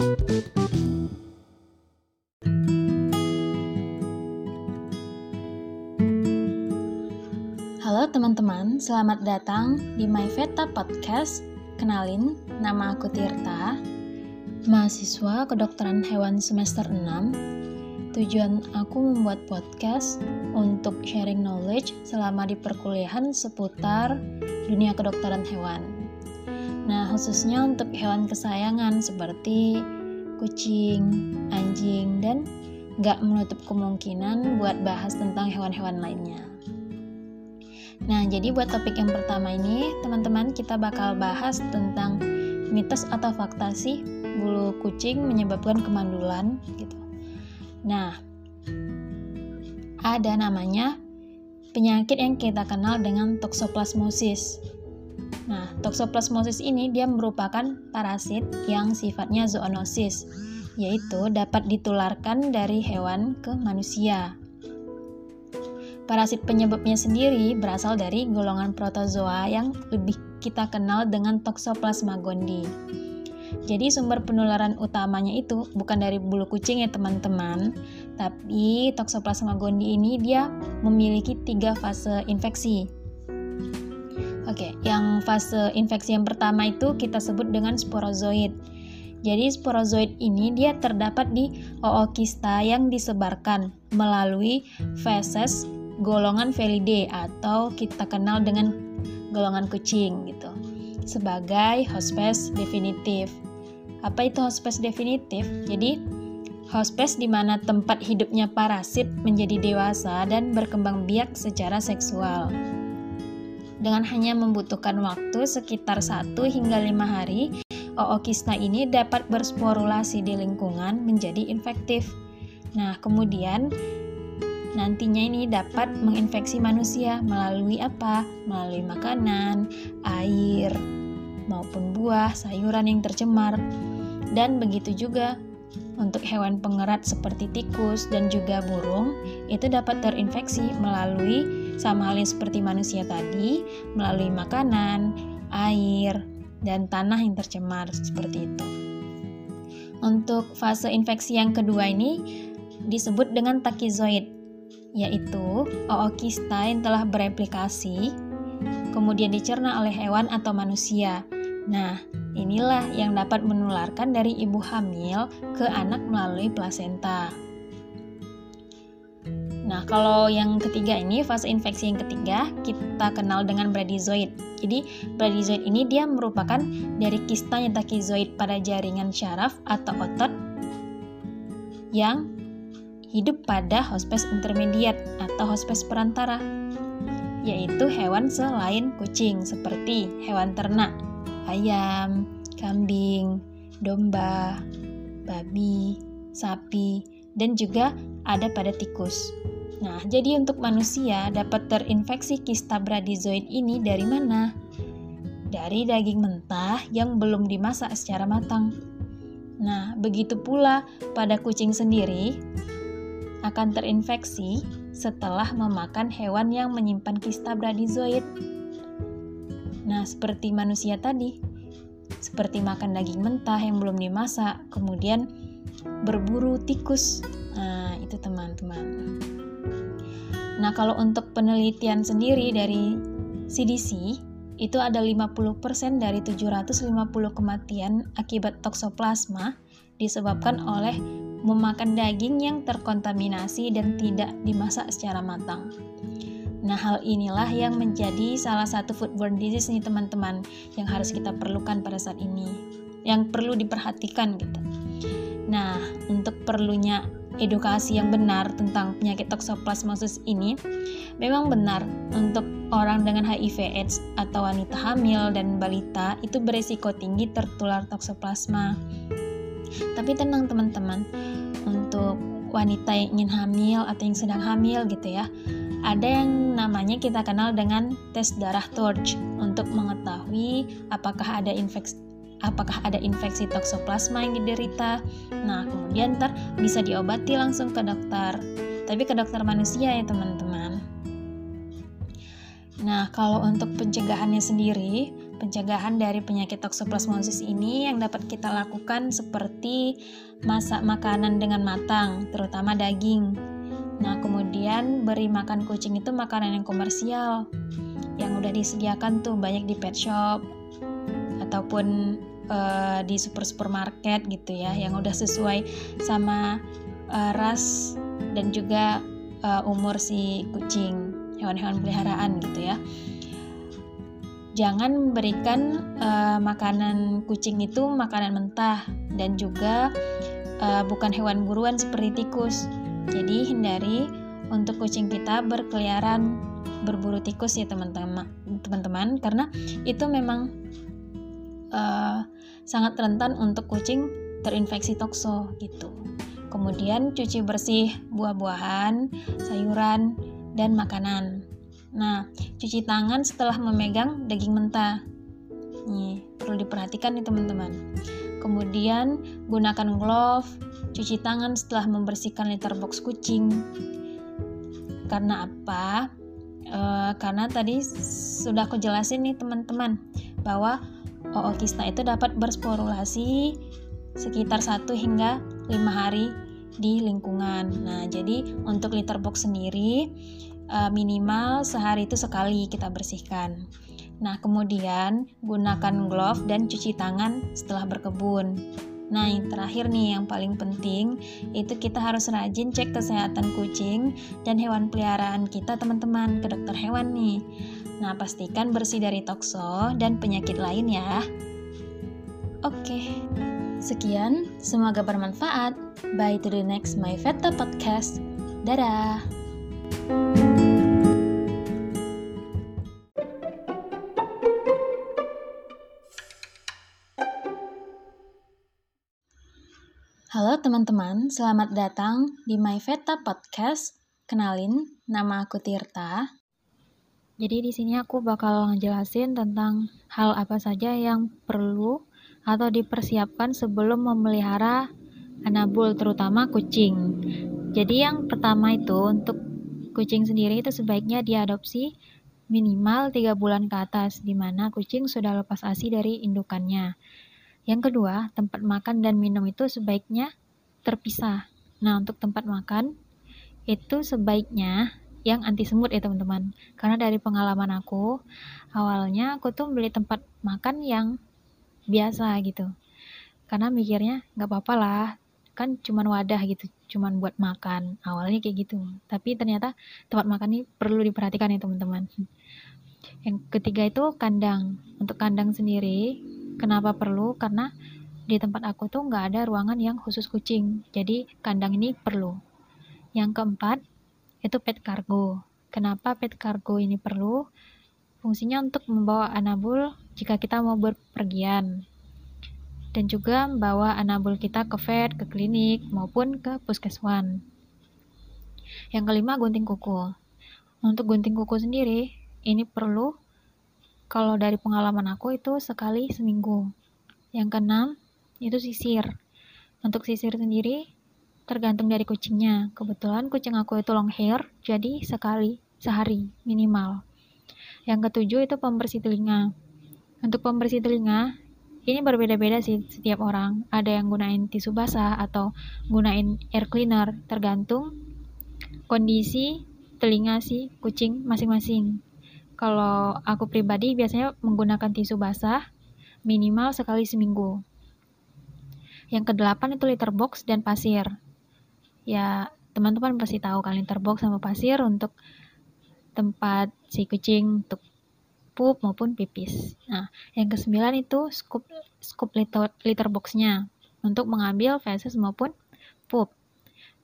Halo teman-teman, selamat datang di My Veta Podcast. Kenalin, nama aku Tirta, mahasiswa kedokteran hewan semester 6. Tujuan aku membuat podcast untuk sharing knowledge selama di perkuliahan seputar dunia kedokteran hewan. Nah, khususnya untuk hewan kesayangan seperti kucing, anjing, dan nggak menutup kemungkinan buat bahas tentang hewan-hewan lainnya. Nah, jadi buat topik yang pertama ini, teman-teman kita bakal bahas tentang mitos atau fakta sih bulu kucing menyebabkan kemandulan gitu. Nah, ada namanya penyakit yang kita kenal dengan toxoplasmosis. Nah, toxoplasmosis ini dia merupakan parasit yang sifatnya zoonosis, yaitu dapat ditularkan dari hewan ke manusia. Parasit penyebabnya sendiri berasal dari golongan protozoa yang lebih kita kenal dengan Toxoplasma gondii. Jadi sumber penularan utamanya itu bukan dari bulu kucing ya teman-teman, tapi Toxoplasma gondii ini dia memiliki tiga fase infeksi. Oke, yang fase infeksi yang pertama itu kita sebut dengan sporozoid. Jadi sporozoid ini dia terdapat di ookista yang disebarkan melalui feses golongan Felidae atau kita kenal dengan golongan kucing gitu sebagai hospes definitif. Apa itu hospes definitif? Jadi hospes di mana tempat hidupnya parasit menjadi dewasa dan berkembang biak secara seksual. Dengan hanya membutuhkan waktu sekitar 1 hingga 5 hari, ookista ini dapat bersporulasi di lingkungan menjadi infektif. Nah, kemudian nantinya ini dapat menginfeksi manusia melalui apa? Melalui makanan, air, maupun buah, sayuran yang tercemar. Dan begitu juga untuk hewan pengerat seperti tikus dan juga burung itu dapat terinfeksi melalui sama halnya seperti manusia tadi, melalui makanan, air, dan tanah yang tercemar seperti itu. Untuk fase infeksi yang kedua ini disebut dengan takizoid yaitu ookista yang telah bereplikasi, kemudian dicerna oleh hewan atau manusia. Nah, inilah yang dapat menularkan dari ibu hamil ke anak melalui plasenta. Nah, kalau yang ketiga ini, fase infeksi yang ketiga, kita kenal dengan bradyzoid. Jadi, bradyzoid ini dia merupakan dari kista takizoid pada jaringan syaraf atau otot yang hidup pada hospes intermediate atau hospes perantara, yaitu hewan selain kucing seperti hewan ternak, ayam, kambing, domba, babi, sapi, dan juga ada pada tikus. Nah, jadi untuk manusia dapat terinfeksi kista bradyzoid ini dari mana? Dari daging mentah yang belum dimasak secara matang. Nah, begitu pula pada kucing sendiri, akan terinfeksi setelah memakan hewan yang menyimpan kista bradyzoid. Nah, seperti manusia tadi, seperti makan daging mentah yang belum dimasak, kemudian berburu tikus. Nah, itu teman-teman. Nah, kalau untuk penelitian sendiri dari CDC, itu ada 50% dari 750 kematian akibat toksoplasma disebabkan oleh memakan daging yang terkontaminasi dan tidak dimasak secara matang. Nah, hal inilah yang menjadi salah satu foodborne disease nih teman-teman yang harus kita perlukan pada saat ini. Yang perlu diperhatikan gitu. Nah, untuk perlunya edukasi yang benar tentang penyakit toxoplasmosis ini memang benar. Untuk orang dengan HIV AIDS atau wanita hamil dan balita itu beresiko tinggi tertular toxoplasma. Tapi tenang teman-teman, untuk wanita yang ingin hamil atau yang sedang hamil gitu ya ada yang namanya kita kenal dengan tes darah torch. Untuk mengetahui apakah ada infeksi apakah ada infeksi toksoplasma yang diderita. Nah, kemudian ntar bisa diobati langsung ke dokter. Tapi ke dokter manusia ya, teman-teman. Nah, kalau untuk pencegahannya sendiri, pencegahan dari penyakit toxoplasmosis ini yang dapat kita lakukan seperti masak makanan dengan matang, terutama daging. Nah, kemudian beri makan kucing itu makanan yang komersial yang udah disediakan tuh banyak di pet shop ataupun uh, di super supermarket gitu ya, yang udah sesuai sama uh, ras dan juga uh, umur si kucing, hewan-hewan peliharaan gitu ya jangan memberikan uh, makanan kucing itu makanan mentah dan juga uh, bukan hewan buruan seperti tikus. Jadi hindari untuk kucing kita berkeliaran berburu tikus ya teman-teman teman-teman karena itu memang uh, sangat rentan untuk kucing terinfeksi tokso gitu. Kemudian cuci bersih buah-buahan, sayuran, dan makanan. Nah, cuci tangan setelah memegang daging mentah. Nih, perlu diperhatikan nih teman-teman. Kemudian gunakan glove, cuci tangan setelah membersihkan litter box kucing. Karena apa? E, karena tadi sudah aku jelasin nih teman-teman bahwa ookista itu dapat bersporulasi sekitar 1 hingga 5 hari di lingkungan. Nah, jadi untuk litter box sendiri uh, minimal sehari itu sekali kita bersihkan. Nah, kemudian gunakan glove dan cuci tangan setelah berkebun. Nah, yang terakhir nih yang paling penting itu kita harus rajin cek kesehatan kucing dan hewan peliharaan kita teman-teman ke dokter hewan nih. Nah, pastikan bersih dari tokso dan penyakit lain ya. Oke. Sekian, semoga bermanfaat. Bye to the next My Veta podcast. Dadah. Halo teman-teman, selamat datang di My Veta Podcast. Kenalin, nama aku Tirta. Jadi di sini aku bakal ngejelasin tentang hal apa saja yang perlu atau dipersiapkan sebelum memelihara anabul, terutama kucing. Jadi yang pertama itu untuk kucing sendiri itu sebaiknya diadopsi minimal 3 bulan ke atas, di mana kucing sudah lepas ASI dari indukannya. Yang kedua, tempat makan dan minum itu sebaiknya terpisah. Nah, untuk tempat makan itu sebaiknya yang anti semut ya teman-teman. Karena dari pengalaman aku, awalnya aku tuh beli tempat makan yang biasa gitu. Karena mikirnya nggak apa-apa lah, kan cuman wadah gitu, cuman buat makan. Awalnya kayak gitu. Tapi ternyata tempat makan ini perlu diperhatikan ya teman-teman. Yang ketiga itu kandang. Untuk kandang sendiri, Kenapa perlu? Karena di tempat aku tuh nggak ada ruangan yang khusus kucing. Jadi kandang ini perlu. Yang keempat, itu pet cargo. Kenapa pet cargo ini perlu? Fungsinya untuk membawa anabul jika kita mau berpergian. Dan juga membawa anabul kita ke vet, ke klinik, maupun ke puskeswan. Yang kelima, gunting kuku. Untuk gunting kuku sendiri, ini perlu kalau dari pengalaman aku itu sekali seminggu. Yang keenam, itu sisir. Untuk sisir sendiri, tergantung dari kucingnya. Kebetulan kucing aku itu long hair, jadi sekali sehari minimal. Yang ketujuh itu pembersih telinga. Untuk pembersih telinga, ini berbeda-beda sih setiap orang. Ada yang gunain tisu basah atau gunain air cleaner, tergantung kondisi telinga si kucing masing-masing. Kalau aku pribadi biasanya menggunakan tisu basah minimal sekali seminggu. Yang kedelapan itu litter box dan pasir. Ya, teman-teman pasti tahu kan box sama pasir untuk tempat si kucing untuk pup maupun pipis. Nah, yang kesembilan itu scoop scoop litter, litter boxnya untuk mengambil feses maupun pup.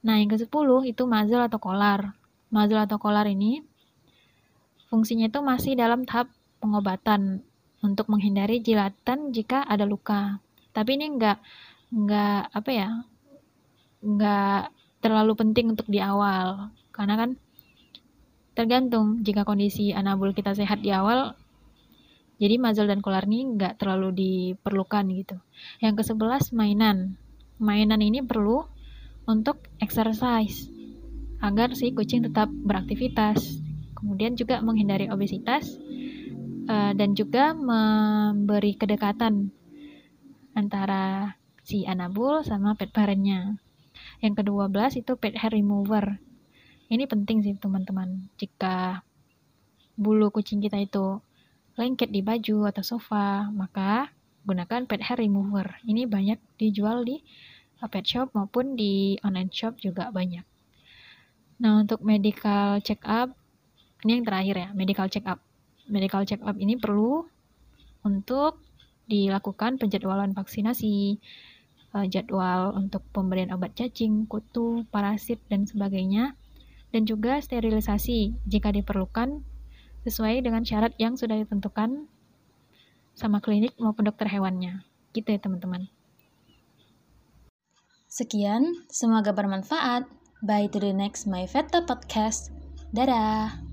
Nah, yang ke sepuluh itu muzzle atau kolar. Muzzle atau kolar ini Fungsinya itu masih dalam tahap pengobatan untuk menghindari jilatan jika ada luka. Tapi ini enggak enggak apa ya? enggak terlalu penting untuk di awal karena kan tergantung jika kondisi anabul kita sehat di awal jadi muzzle dan kolar ini enggak terlalu diperlukan gitu. Yang ke-11 mainan. Mainan ini perlu untuk exercise agar si kucing tetap beraktivitas kemudian juga menghindari obesitas uh, dan juga memberi kedekatan antara si anabul sama pet parentnya. Yang kedua belas itu pet hair remover. Ini penting sih teman-teman. Jika bulu kucing kita itu lengket di baju atau sofa, maka gunakan pet hair remover. Ini banyak dijual di pet shop maupun di online shop juga banyak. Nah, untuk medical check up, ini yang terakhir ya, medical check up. Medical check up ini perlu untuk dilakukan penjadwalan vaksinasi, eh, jadwal untuk pemberian obat cacing, kutu, parasit, dan sebagainya, dan juga sterilisasi jika diperlukan sesuai dengan syarat yang sudah ditentukan sama klinik maupun dokter hewannya. Gitu ya teman-teman. Sekian, semoga bermanfaat. Bye to the next My Veta Podcast. Dadah!